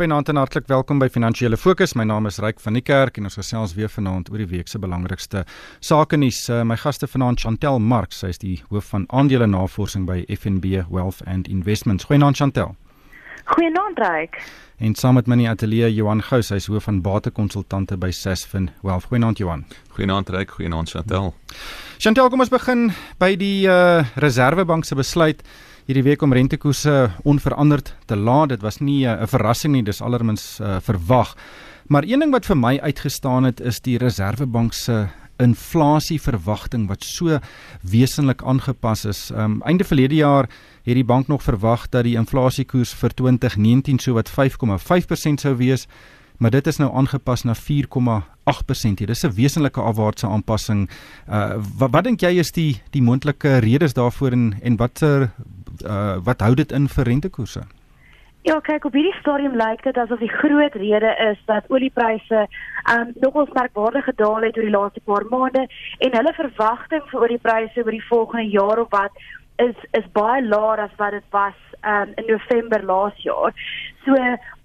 Goeienaand en hartlik welkom by Finansiële Fokus. My naam is Ryk van die Kerk en ons gesels weer vanaand oor die week se belangrikste sake nuus. Uh, my gaste vanaand Chantel Marx, sy is die hoof van aandele navorsing by FNB Wealth and Investments. Goeienaand Chantel. Goeienaand Ryk. En saam met my in die ateljee Johan Gous, hy is hoof van batekonsultante by Sasfin Wealth. Goeienaand Johan. Goeienaand Ryk, goeienaand Chantel. Chantel, kom ons begin by die uh, Reserwebank se besluit hierdie week om rentekoerse onveranderd te laat. Dit was nie eh, 'n uh, verrassing nie, dis allermins uh, verwag. Maar een ding wat vir my uitgestaan het is die Reserwebank se inflasieverwagting wat so wesenlik aangepas is. Um einde verlede jaar het die bank nog verwag dat die inflasiekoers vir 2019 so wat 5,5% sou wees, maar dit is nou aangepas na 4,8%. Dis 'n wesenlike afwaartse aanpassing. Uh wat, wat dink jy is die die moontlike redes daarvoor en en watter uh, wat hou dit in vir rentekoerse? Ja, kyk op hierdie stadium lyk dit asof die groot rede is dat oliepryse um nogals merkwaardig gedaal het oor die laaste paar maande en hulle verwagting vir oliepryse oor die volgende jaar of wat is is baie laer as wat dit was um in November laas jaar. So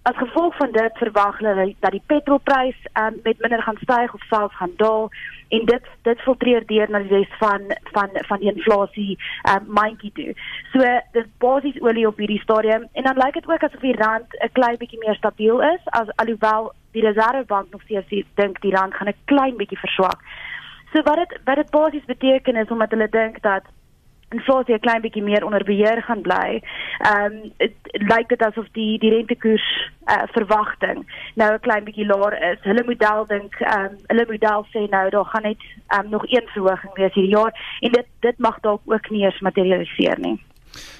as gevolg van dit verwag hulle dat die petrolprys um met minder gaan styg of selfs gaan daal en dit dit filtreer deur na die res van van van die inflasie um mandjie toe. So dis basies olie op hierdie stadium en dan lyk dit ook asof die rand 'n klein bietjie meer stabiel is as alhoewel die Reservebank nog steeds dink die rand gaan 'n klein bietjie verswak. So wat dit wat dit basies beteken is omdat hulle dink dat inflasie 'n klein bietjie meer onder beheer gaan bly. Ehm um, dit lyk dit asof die die rentekoers uh, verwagting nou 'n klein bietjie laer is. Hulle model dink ehm um, hulle model sê nou daar gaan net um, nog een verhoging wees hierdie jaar en dit dit mag dalk ook nie eens materialiseer nie.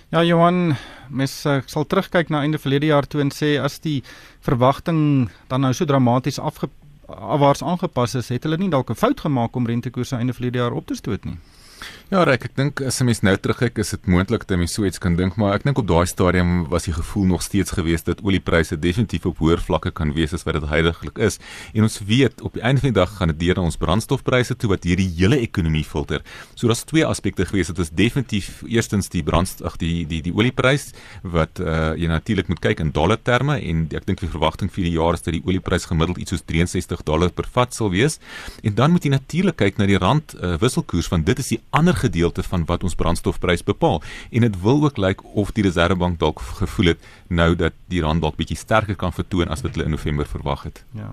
Ja Johan, mens uh, sal terugkyk na einde verlede jaar toe en sê as die verwagting dan nou so dramaties afge afwaarts aangepas is, het hulle nie dalk 'n fout gemaak om rentekoerse einde verlede jaar op te stoot nie. Ja, Rek, ek dink as 'n mens nou terugkyk, is dit moontlik dat mens so iets kan dink, maar ek dink op daai stadium was die gevoel nog steeds gewees dat oliepryse definitief op hoër vlakke kan wees as wat dit heidaglik is. En ons weet op die einde van die dag gaan dit deur ons brandstofpryse toe wat hierdie hele ekonomie filter. So daar's twee aspekte gewees. Dit is definitief eerstens die brandstof, ag die die die olieprys wat uh jy natuurlik moet kyk in dollar terme en ek dink die verwagting vir die jaar is dat die olieprys gemiddeld iets soos 63 dollar per vat sal wees. En dan moet jy natuurlik kyk na die rand uh, wisselkoers want dit is die ander gedeelte van wat ons brandstofprys bepaal en dit wil ook lyk of die Reserwebank dalk gevoel het nou dat die rand dalk bietjie sterker kan vertoon as wat hulle in November verwag het. Ja.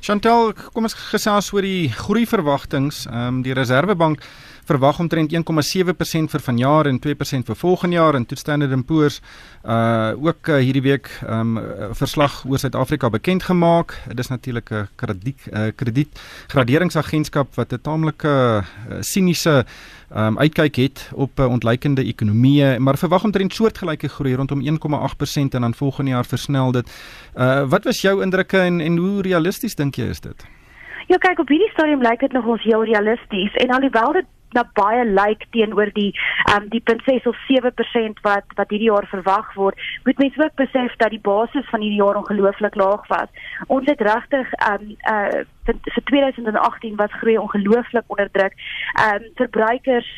Chantel, kom ons gesels oor die groei verwagtinge. Ehm um, die Reserwebank verwag omtrent 1,7% vir vanjaar en 2% vir volgende jaar en Standard & Poor's uh ook uh, hierdie week 'n um, verslag oor Suid-Afrika bekend gemaak. Dit is natuurlik 'n krediet uh, krediet graderingsagentskap wat 'n taamlike uh, siniese um, uitkyk het op uh, ontleikende ekonomieë, maar verwag omtrent soortgelyke groei rondom 1,8% en dan volgende jaar versnel dit. Uh wat was jou indrukke en en hoe realisties dink jy is dit? Ja, kyk op hierdie stadium lyk dit nog ons heel realisties en alhoewel dit na baie lyk teenoor die ehm um, die 0.6 of 7% wat wat hierdie jaar verwag word, moet mense ook besef dat die basis van hierdie jaar ongelooflik laag was. Ons het regtig ehm um, uh vir, vir 2018 was groei ongelooflik onder druk. Ehm um, verbruikers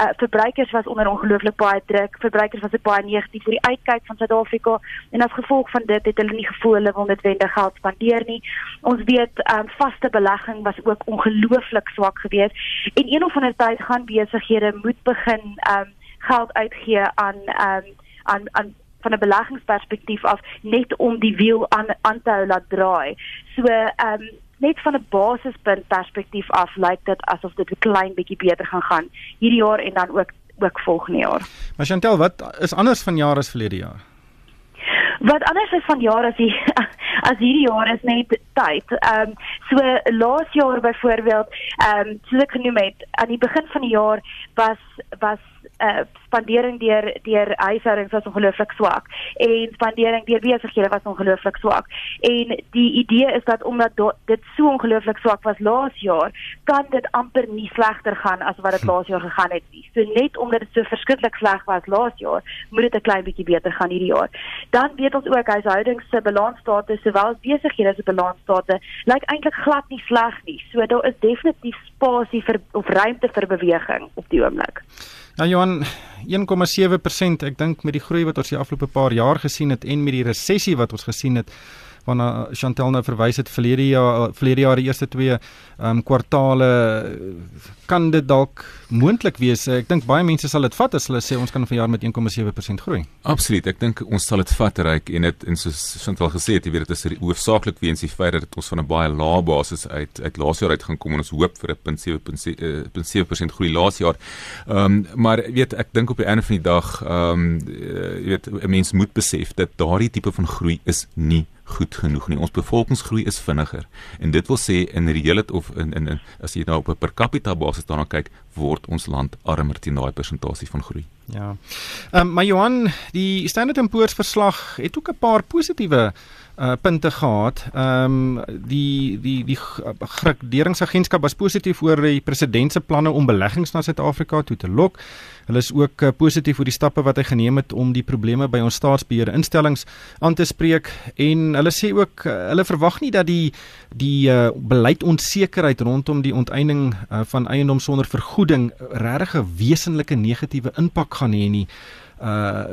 uh verbruikers was onder ongelooflik baie druk. Verbruikers was baie negatief vir die uitkyk van Suid-Afrika en as gevolg van dit het hulle nie gevoel hulle wil netwendig geld spandeer nie. Ons weet ehm um, vaste belegging was ook ongelooflik swak geweest en een of ander tyd gaan besighede moet begin ehm um, geld uitgee aan ehm um, aan aan van 'n beleggingsperspektief af net om die wiel aan aan te hou laat draai. So ehm um, net van 'n basispunt perspektief af lyk dit asof dit 'n klein bietjie beter gaan gaan hierdie jaar en dan ook ook volgende jaar. Maar Chantel, wat is anders van jaar as verlede jaar? Wat anders is van jaar as die as hierdie jaar is net tyd. Ehm um, so laas jaar byvoorbeeld, ehm um, soos ek genoem het, aan die begin van die jaar was was uh, spandering deur deur huishoudings was ongelooflik swak en spandering deur besighede was ongelooflik swak. En die idee is dat omdat do, dit so ongelooflik swak was laas jaar, kan dit amper nie slegter gaan as wat dit hm. laas jaar gegaan het nie. So net omdat dit so verskriklik sleg was laas jaar, moet dit 'n klein bietjie beter gaan hierdie jaar. Dan weet ons ook huishoudings se balansstate sowel as besighede se balansstate lyk eintlik glad nie sleg nie. So daar is definitief spasie vir of ruimte vir beweging op die oomblik. Ja Johan, 1,7%, ek dink met die groei wat ons die afgelope paar jaar gesien het en met die resessie wat ons gesien het, waarna Chantel nou verwys het verlede jaar verlede jaar die eerste twee ehm um, kwartaale kan dit dalk moontlik wees. Ek dink baie mense sal dit vat as hulle sê ons kan vanjaar met 1,7% groei. Absoluut. Ek dink ons sal dit vat reik en dit en soos Chantel gesê het, jy weet dit is hoofsaaklik weens die feit dat ons van 'n baie lae basis uit uit laas jaar uit gaan kom en ons hoop vir 'n 0.7% groei laas jaar. Ehm um, maar weet ek dink op die einde van die dag ehm um, jy weet 'n mens moet besef dat daardie tipe van groei is nie goed genoeg nie. Ons bevolkingsgroei is vinniger en dit wil sê in reële of in in, in as jy nou op 'n per capita basis daarna kyk, word ons land armer teen daai persentasie van groei. Ja. Ehm um, maar Johan, die Standard & Poor's verslag het ook 'n paar positiewe uh punte gehad. Ehm um, die die die graderingsagentskap was positief oor die president se planne om beleggings na Suid-Afrika toe te lok. Hulle is ook uh, positief oor die stappe wat hy geneem het om die probleme by ons staatsbeheer instellings aan te spreek en hulle sê ook uh, hulle verwag nie dat die die uh, beleidsonsekerheid rondom die onteiening uh, van eiendom sonder vergoeding regtig 'n wesenlike negatiewe impak gaan hê nie. Uh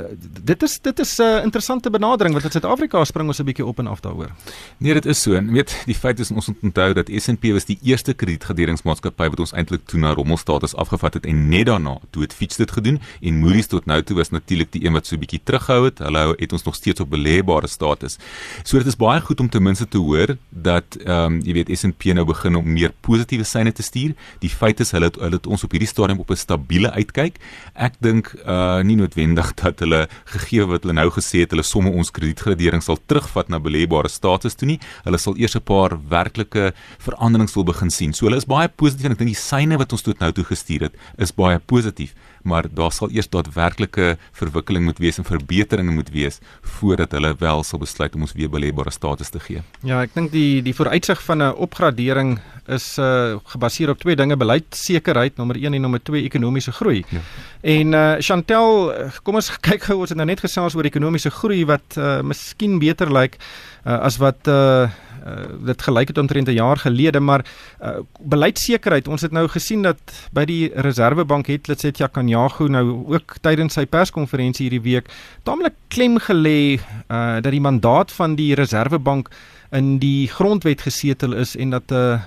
dit is dit is 'n uh, interessante benadering want in Suid-Afrika spring ons 'n bietjie op en af daaroor. Nee, dit is so. En weet, die feit is ons moet onthou dat S&P was die eerste kredietgraderingsmaatskappy wat ons eintlik toe na rommelstatus afgevat het en net daarna toe het Fitch dit gedoen en Moody's tot nou toe was natuurlik die een wat so 'n bietjie terughou het. Hulle het ons nog steeds op beleebare status. So dit is baie goed om ten minste te hoor dat ehm um, jy weet S&P nou begin om meer positiewe syne te stuur. Die feit is hulle het, hulle het ons op hierdie stadium op 'n stabiele uitkyk. Ek dink uh nie noodwendig noodwendig dat hulle gegee wat hulle nou gesê het hulle somme ons kredietgradering sal terugvat na beleebare status toe nie. Hulle sal eers 'n paar werklike veranderings wil begin sien. So hulle is baie positief en ek dink die syne wat ons tot nou toe gestuur het is baie positief maar daar sal eers daadwerklike verwikkeling moet wees en verbeteringe moet wees voordat hulle wel sal besluit om ons weer beleebare status te gee. Ja, ek dink die die vooruitsig van 'n opgradering is uh gebaseer op twee dinge: beleidsekerheid nommer 1 en nommer 2 ekonomiese groei. Ja. En uh Chantel, kom ons kyk gou ons het nou net gesels oor ekonomiese groei wat uh miskien beter lyk uh, as wat uh uh, dit gelyk het omtrent 'n jaar gelede maar uh, beleidsekerheid ons het nou gesien dat by die Reserwebank het Letsetja Kanyago nou ook tydens sy perskonferensie hierdie week taamlik klem gelê uh, dat die mandaat van die Reserwebank in die grondwet gesetel is en dat 'n uh,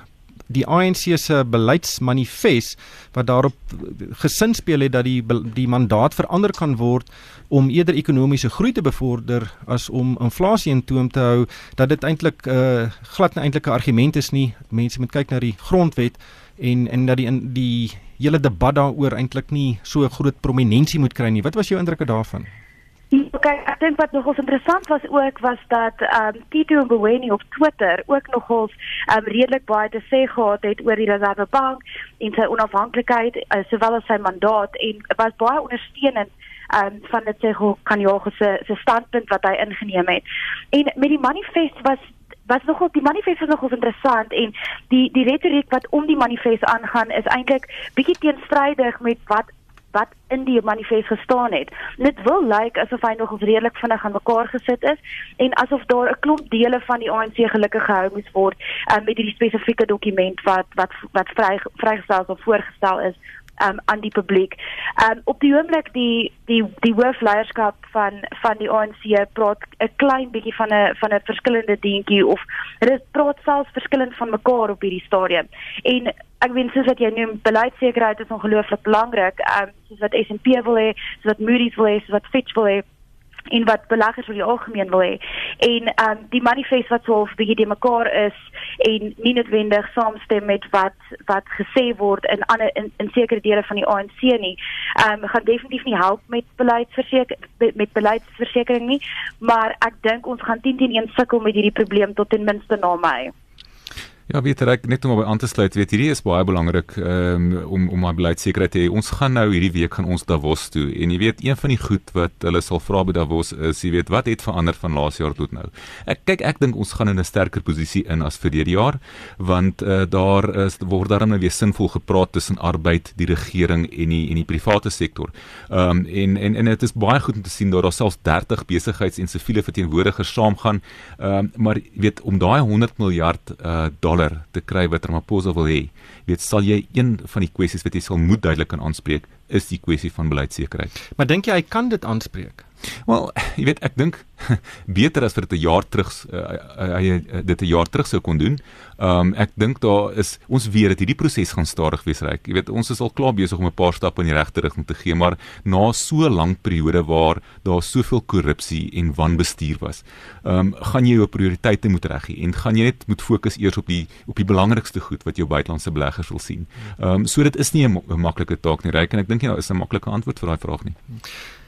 die ANC se beleidsmanifest wat daarop gesinspeel het dat die die mandaat verander kan word om eerder ekonomiese groei te bevorder as om inflasie in toom te hou dat dit eintlik 'n uh, eh, glad nie eintlik 'n argument is nie. Mense moet kyk na die grondwet en en dat die in die hele debat daaroor eintlik nie so groot prominensie moet kry nie. Wat was jou indrukke daarvan Okay, ek dink wat nogals interessant was ook was dat ehm um, Tito Mboweni op Twitter ook nogals ehm um, redelik baie te sê gehad het oor die Reservebank en sy onafhanklikheid uh, sowel as sy mandaat en was baie ondersteunend ehm um, van dit hoe kan ook se se standpunt wat hy ingeneem het. En met die manifest was was nogal die manifest was nogal interessant en die die retoriek wat om die manifest aangaan is eintlik bietjie teenstrydig met wat wat in die manifest gestaan het. Dit wil lyk like asof hy nog redelik vinnig aan mekaar gesit is en asof daar 'n klomp dele van die ANC gelukkig gehou moes word um, met hierdie spesifieke dokument wat wat wat vry vrygestel of voorgestel is um, aan die publiek. Um op die oomblik die die die hoofleierskap van van die ANC praat 'n klein bietjie van 'n van 'n verskillende dingetjie of dit praat selfs verskillend van mekaar op hierdie stadium. En ek weet soos wat jy noem beleidsekerheid is ongelooflik belangrik. Um soos wat S&P wil hê, soos wat Moody's wil hê, soos wat Fitch wil hê en wat beleggers vir die algemeen wil hê. En ehm um, die manifest wat so 'n bietjie die mekaar is en nie noodwendig saamstem met wat wat gesê word in ander in, in sekere dele van die ANC nie. Ehm um, gaan definitief nie help met beleidsverseker met beleidsversekering nie, maar ek dink ons gaan 10 teen 1 sukkel met hierdie probleem tot ten minste na my. Ja, weet ek net om by aan te sluit, weet hierdie is baie belangrik um, om om my beleidsekerheid te hê. Ons gaan nou hierdie week gaan ons Davos toe en jy weet een van die goed wat hulle sal vra by Davos is, jy weet wat het verander van laas jaar tot nou. Ek kyk ek dink ons gaan in 'n sterker posisie in as vir hierdie jaar want uh, daar is word daarom nou weer sinvol gepraat tussen arbeid, die regering en die en die private sektor. Ehm um, en en en dit is baie goed om te sien dat daar selfs 30 besigheids- en siviele verteenwoordigers saamgaan. Ehm um, maar weet om daai 100 miljard uh, te kry wat Ramaphosa wil hê. Weet sal jy een van die kwessies wat jy sal moet duidelik kan aanspreek is die kwessie van beleidsekerheid. Maar dink jy hy kan dit aanspreek? Wel, jy weet ek dink beter as vir dit 'n jaar terug hy uh, uh, dit 'n jaar terug sou kon doen. Ehm um, ek dink daar is ons weet dat hierdie proses gaan stadig wees ryk. Jy weet ons is al klaar besig om 'n paar stappe in die regte rigting te gee, maar na so lank periode waar daar soveel korrupsie en wanbestuur was, ehm um, gaan jy jou prioriteite moet reg hê en gaan jy net moet fokus eers op die op die belangrikste goed wat jou buitelandse beleggers wil sien. Ehm um, so dit is nie 'n maklike taak nie ryk en ek dink jy nou is 'n maklike antwoord vir daai vraag nie.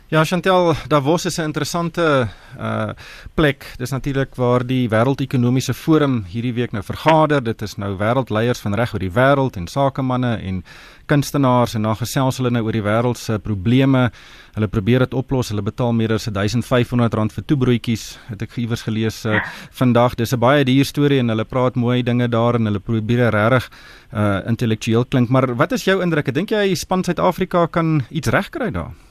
Ja, Chantel, Davos is 'n interessante uh plek. Dis natuurlik waar die Wêreldekonomiese Forum hierdie week nou vergader. Dit is nou wêreldleiers van reg oor die wêreld en sakemanne en kunstenaars en dan gesels hulle nou oor die wêreld se probleme. Hulle probeer dit oplos. Hulle betaal meer as R1500 vir toebroodjies. Het ek iewers gelees uh, vandag. Dis 'n baie duur storie en hulle praat mooi dinge daar en hulle probeer regtig uh intellektueel klink. Maar wat is jou indruk? Dink jy span Suid-Afrika kan iets regkry daar?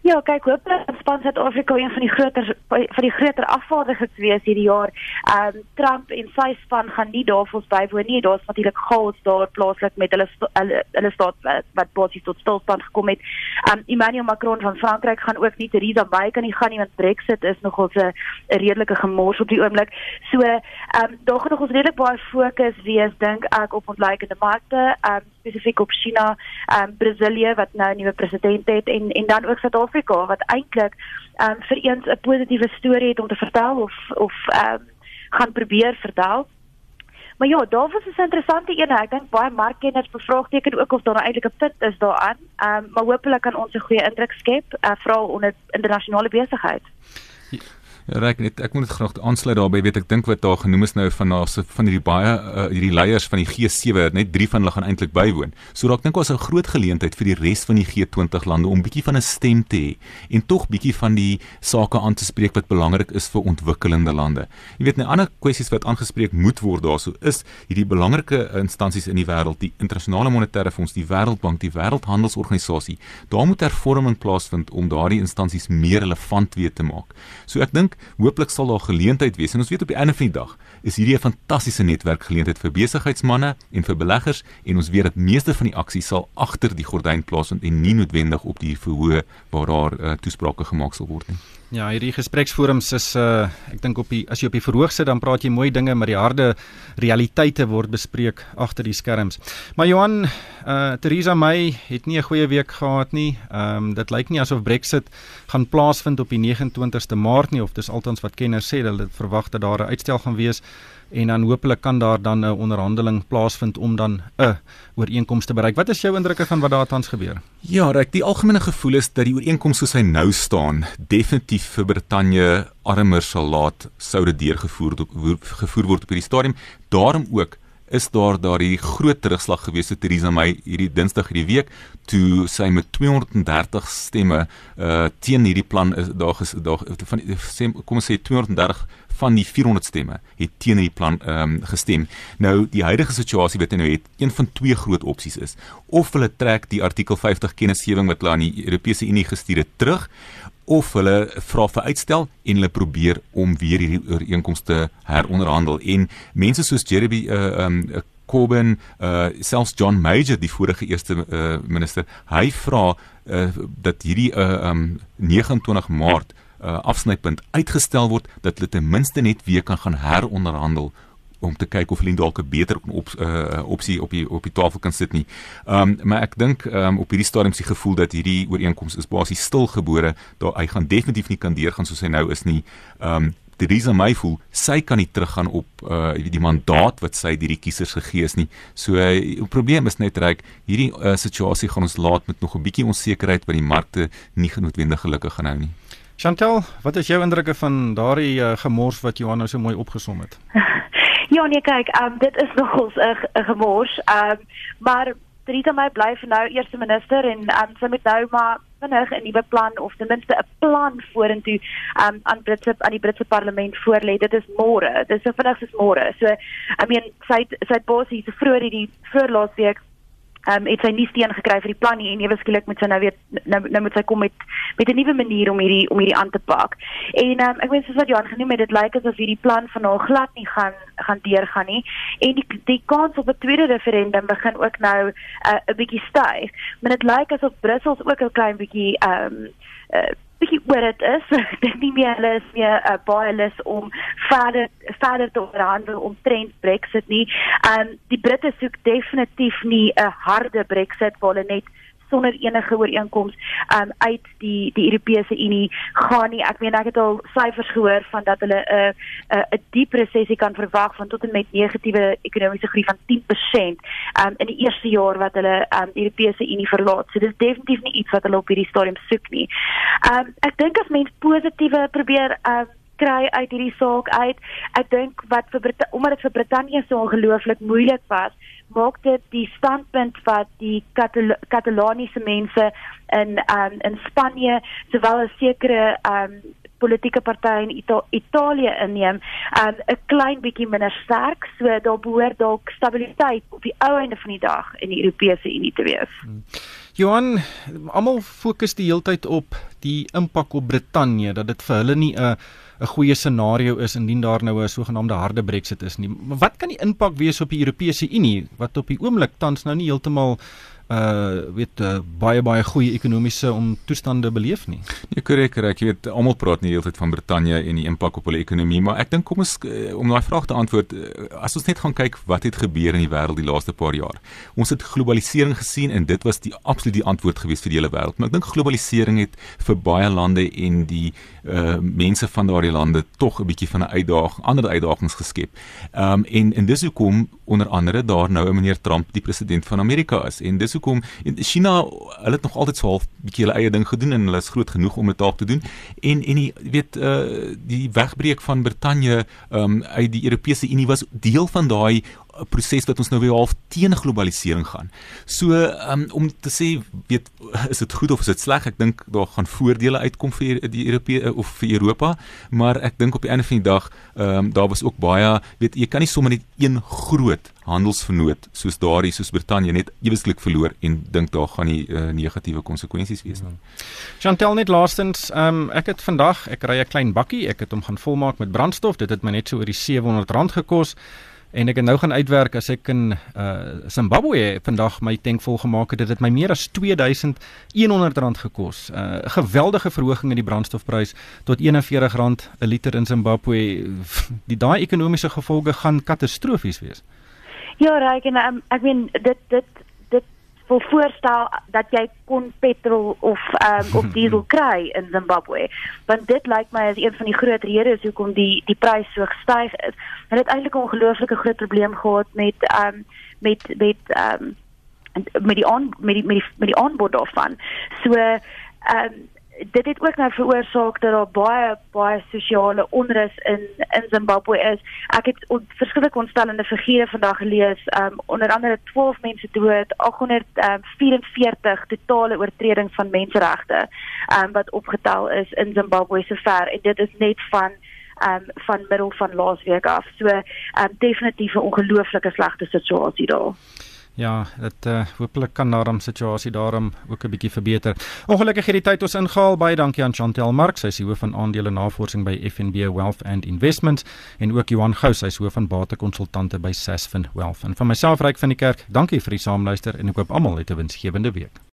Ja, kyk, hopelik span Suid-Afrika een van die groter van die groter afvaardigers wees hierdie jaar. Ehm um, Trump en sy span gaan nie daarvoor bywoon nie. Daar's natuurlik chaos daar plaaslik met hulle hulle, hulle staat wat, basies tot stilstand gekom het. Ehm um, Emmanuel Macron van Frankryk gaan ook nie Theresa May kan nie gaan nie want Brexit is nogal 'n redelike gemors op die oomblik. So, ehm um, daar gaan nog ons redelik baie fokus wees dink ek op ontleikende markte. Ehm um, spesifiek op China, ehm um, Brasilië wat nou 'n nuwe president het en en dan ook Suid-Afrika wat eintlik ehm um, vir eens 'n positiewe storie het om te vertel of of ehm um, gaan probeer vertel. Maar ja, daar was 'n interessante een. Ek dink baie markkenners bevraagteken ook of daar nou eintlik 'n punt is daaraan. Ehm um, maar hopelik kan ons 'n goeie indruk skep, uh, veral onder internasionale besigheid. Reg net ek moet dit graag aansluit daarbey weet ek dink wat daar genoem is nou van daar se van hierdie baie uh, hierdie leiers van die G7 net 3 van hulle gaan eintlik bywoon. So dalk dink ons 'n groot geleentheid vir die res van die G20 lande om bietjie van 'n stem te hê en tog bietjie van die sake aan te spreek wat belangrik is vir ontwikkelende lande. Jy weet 'n ander kwessies wat aangespreek moet word daarso is hierdie belangrike instansies in die wêreld, die internasionale monetêre fonds, die Wêreldbank, die Wêreldhandelsorganisasie. Daar moet hervorming plaasvind om daardie instansies meer relevant weer te maak. So ek dink hooplik sal daar geleentheid wees en ons weet op die einde van die dag is hierdie 'n fantastiese netwerkgeleentheid vir besigheidsmense en vir beleggers en ons weet dat meeste van die aksies sal agter die gordyn plaasvind en nie noodwendig op die verhoog waar daar uh, toesprake gemaak sal word nie. Ja, hierdie gespreksforums is uh ek dink op die as jy op die verhoog sit dan praat jy mooi dinge maar die harde realiteite word bespreek agter die skerms. Maar Johan, uh Theresa May het nie 'n goeie week gehad nie. Ehm um, dit lyk nie asof Brexit gaan plaasvind op die 29ste Maart nie of dis altans wat kenners sê hulle verwag dat daar 'n uitstel gaan wees en dan hopelik kan daar dan 'n onderhandeling plaasvind om dan 'n ooreenkoms te bereik. Wat is jou indrukke van wat daar tans gebeur? Ja, reg, die algemene gevoel is dat die ooreenkoms soos hy nou staan, definitief vir Brittanje armer sal laat sou dit deurgevoer gevoer word op hierdie stadium. Daarom ook is daar daardie groot terugslag gewees te Theresa May hierdie Dinsdag hierdie week toe sy met 230 stemme uh teen hierdie plan is daar daar van kom ons sê 230 van die 400 stemme het teen die plan ehm um, gestem. Nou die huidige situasie wat nou het, een van twee groot opsies is. Of hulle trek die artikel 50 kennisgewing wat hulle aan die Europese Unie gestuur het terug of hulle vra vir uitstel en hulle probeer om weer hierdie ooreenkomste heronderhandel en mense soos Jeremy uh um, Corbyn uh selfs John Major die vorige eerste uh, minister hy vra uh, dat hierdie uh um 29 Maart uh, afsnypunt uitgestel word dat hulle ten minste net weer kan gaan heronderhandel om te kyk of hulle dalk 'n beter op uh, opsie op die op die tafel kan sit nie. Ehm um, maar ek dink ehm um, op hierdie stadium se gevoel dat hierdie ooreenkoms is basies stilgebore. Daar hy gaan definitief nie kan deurgaan soos hy nou is nie. Ehm um, Theresa May voel sy kan nie teruggaan op uh die mandaat wat sy hierdie kiesers gegee is nie. So uh, die probleem is net reg hierdie uh, situasie gaan ons laat met nog 'n bietjie onsekerheid by die markte nie genoodwendig gelukkig gaan hou nie. Chantel, wat is jou indrukke van daardie uh, gemors wat Johan nou so mooi opgesom het? ja, nee, kyk, um, dit is nogals 'n gemors, um, maar Rita May bly vir nou eerste minister en um, sy moet nou maar vinnig 'n nuwe plan of ten minste 'n plan vorentoe um, aan Britse aan die Britse parlement voorlê. Dit is môre. Dit is so vinnig soos môre. So, I mean, sy sy bosie se vroeër hierdie voorlaas week ehm um, het sy nie steen gekry vir die plan nie en ewe skielik moet sy nou weer nou, nou moet sy kom met met 'n nuwe manier om hierdie om hierdie aan te pak. En ehm um, ek weet soos wat Johan genoem het, dit lyk asof hierdie plan van haar glad nie gaan gaan deurgaan nie. En die die kans op 'n tweede referendum begin ook nou uh, 'n bietjie styg. Maar dit lyk asof Brussel ook 'n klein bietjie ehm um, uh, bietjie oor dit is. Dink nie meer hulle is meer uh, baie lus om verder verder te onderhandel om trend Brexit nie. Ehm um, die Britte soek definitief nie 'n harde Brexit waar hulle net sonder enige ooreenkoms um uit die die Europese Unie gaan nie. Ek meen ek het al syfers gehoor van dat hulle 'n uh, 'n uh, 'n diep resessie kan verwag van tot en met negatiewe ekonomiese groei van 10% um in die eerste jaar wat hulle um die Europese Unie verlaat. So dis definitief nie iets wat hulle op hierdie stadium soek nie. Um ek dink as mens positiewe probeer um kry uit hierdie saak uit. Ek dink wat vir Brit omdat dit vir Brittanje so ongelooflik moeilik was, maak dit die standpunt wat die Kataloniese mense in um, in Spanje sowel as sekere um, politieke partye in Ita Italië inneem, um, 'n um, klein bietjie minder sterk, so daar behoort dalk stabiliteit op die ou einde van die dag in die Europese Unie te wees. Hmm. Johan, almal fokus die heeltyd op die impak op Brittanje dat dit vir hulle nie 'n 'n goeie scenario is indien daar nou 'n sogenaamde harde Brexit is nie. Wat kan die impak wees op die Europese Unie wat op die oomblik tans nou nie heeltemal uh weet uh, baie baie goeie ekonomiese om toestande beleef nie. Nee, korrek, ek weet almal praat nie heeltyd van Brittanje en die impak op hulle ekonomie, maar ek dink kom ons uh, om daai vraag te antwoord, uh, as ons net gaan kyk wat het gebeur in die wêreld die laaste paar jaar. Ons het globalisering gesien en dit was die absoluut die antwoord gewees vir die hele wêreld. Maar ek dink globalisering het vir baie lande en die uh mense van daardie lande tog 'n bietjie van 'n uitdaging, ander uitdagings geskep. Um en en dis hoekom onder andere daar nou 'n meneer Trump die president van Amerika is. En dis hoekom China hulle het nog altyd so half bietjie hulle eie ding gedoen en hulle is groot genoeg om dit dalk te doen. En en die weet uh die wegbreek van Brittanje um uit die Europese Unie was deel van daai 'n proses wat ons nou weer half teen globalisering gaan. So um, om te sê weet is dit goed of is dit sleg? Ek dink daar gaan voordele uitkom vir die Europese of vir Europa, maar ek dink op die einde van die dag ehm um, daar was ook baie weet jy kan nie sommer net een groot handelsvernoot soos daardie soos Brittanje net eweslik verloor en dink daar gaan nie uh, negatiewe konsekwensies wees nie. Chantel net laastens, ehm um, ek het vandag ek ry 'n klein bakkie, ek het hom gaan volmaak met brandstof. Dit het my net so oor die R700 gekos en ek het nou gaan uitwerk as ek in uh Zimbabwe vandag my tank vol gemaak het dit het my meer as 2100 rand gekos. 'n uh, geweldige verhoging in die brandstofprys tot 41 rand 'n liter in Zimbabwe. Die daai ekonomiese gevolge gaan katastrofies wees. Ja, reg en um, ek meen dit dit wil voorstel dat jy kon petrol of um, of diesel kry in Zimbabwe. Want dit lyk my as een van die groot redes hoekom die die prys so gestyg het. Hulle het eintlik 'n ongelooflike groot probleem gehad met um met met um met die on met die met die, met die aanbod daarvan. So um dit het ook nou veroorsaak dat daar baie baie sosiale onrus in in Zimbabwe is. Ek het on, verskillende ontstellende figure vandag gelees, um, onder andere 12 mense dood, 844 um, totale oortredings van menseregte um, wat opgetel is in Zimbabwe sover en dit is net van um, van middel van laasweek af. So um, definitief 'n ongelooflike slegte situasie daar. Ja, dit uh, hopelik kan daarom situasie daarom ook 'n bietjie verbeter. Ongelukkig het die tyd ons ingehaal. Baie dankie aan Chantel Mark, sy is hoof van aandele navorsing by FNB Wealth and Investments en ook Johan Gous, sy is hoof van batekonsultante by Sasfin Wealth. En van myself Ryk van die Kerk, dankie vir die saamluister en ek hoop almal het 'n winsgewende week.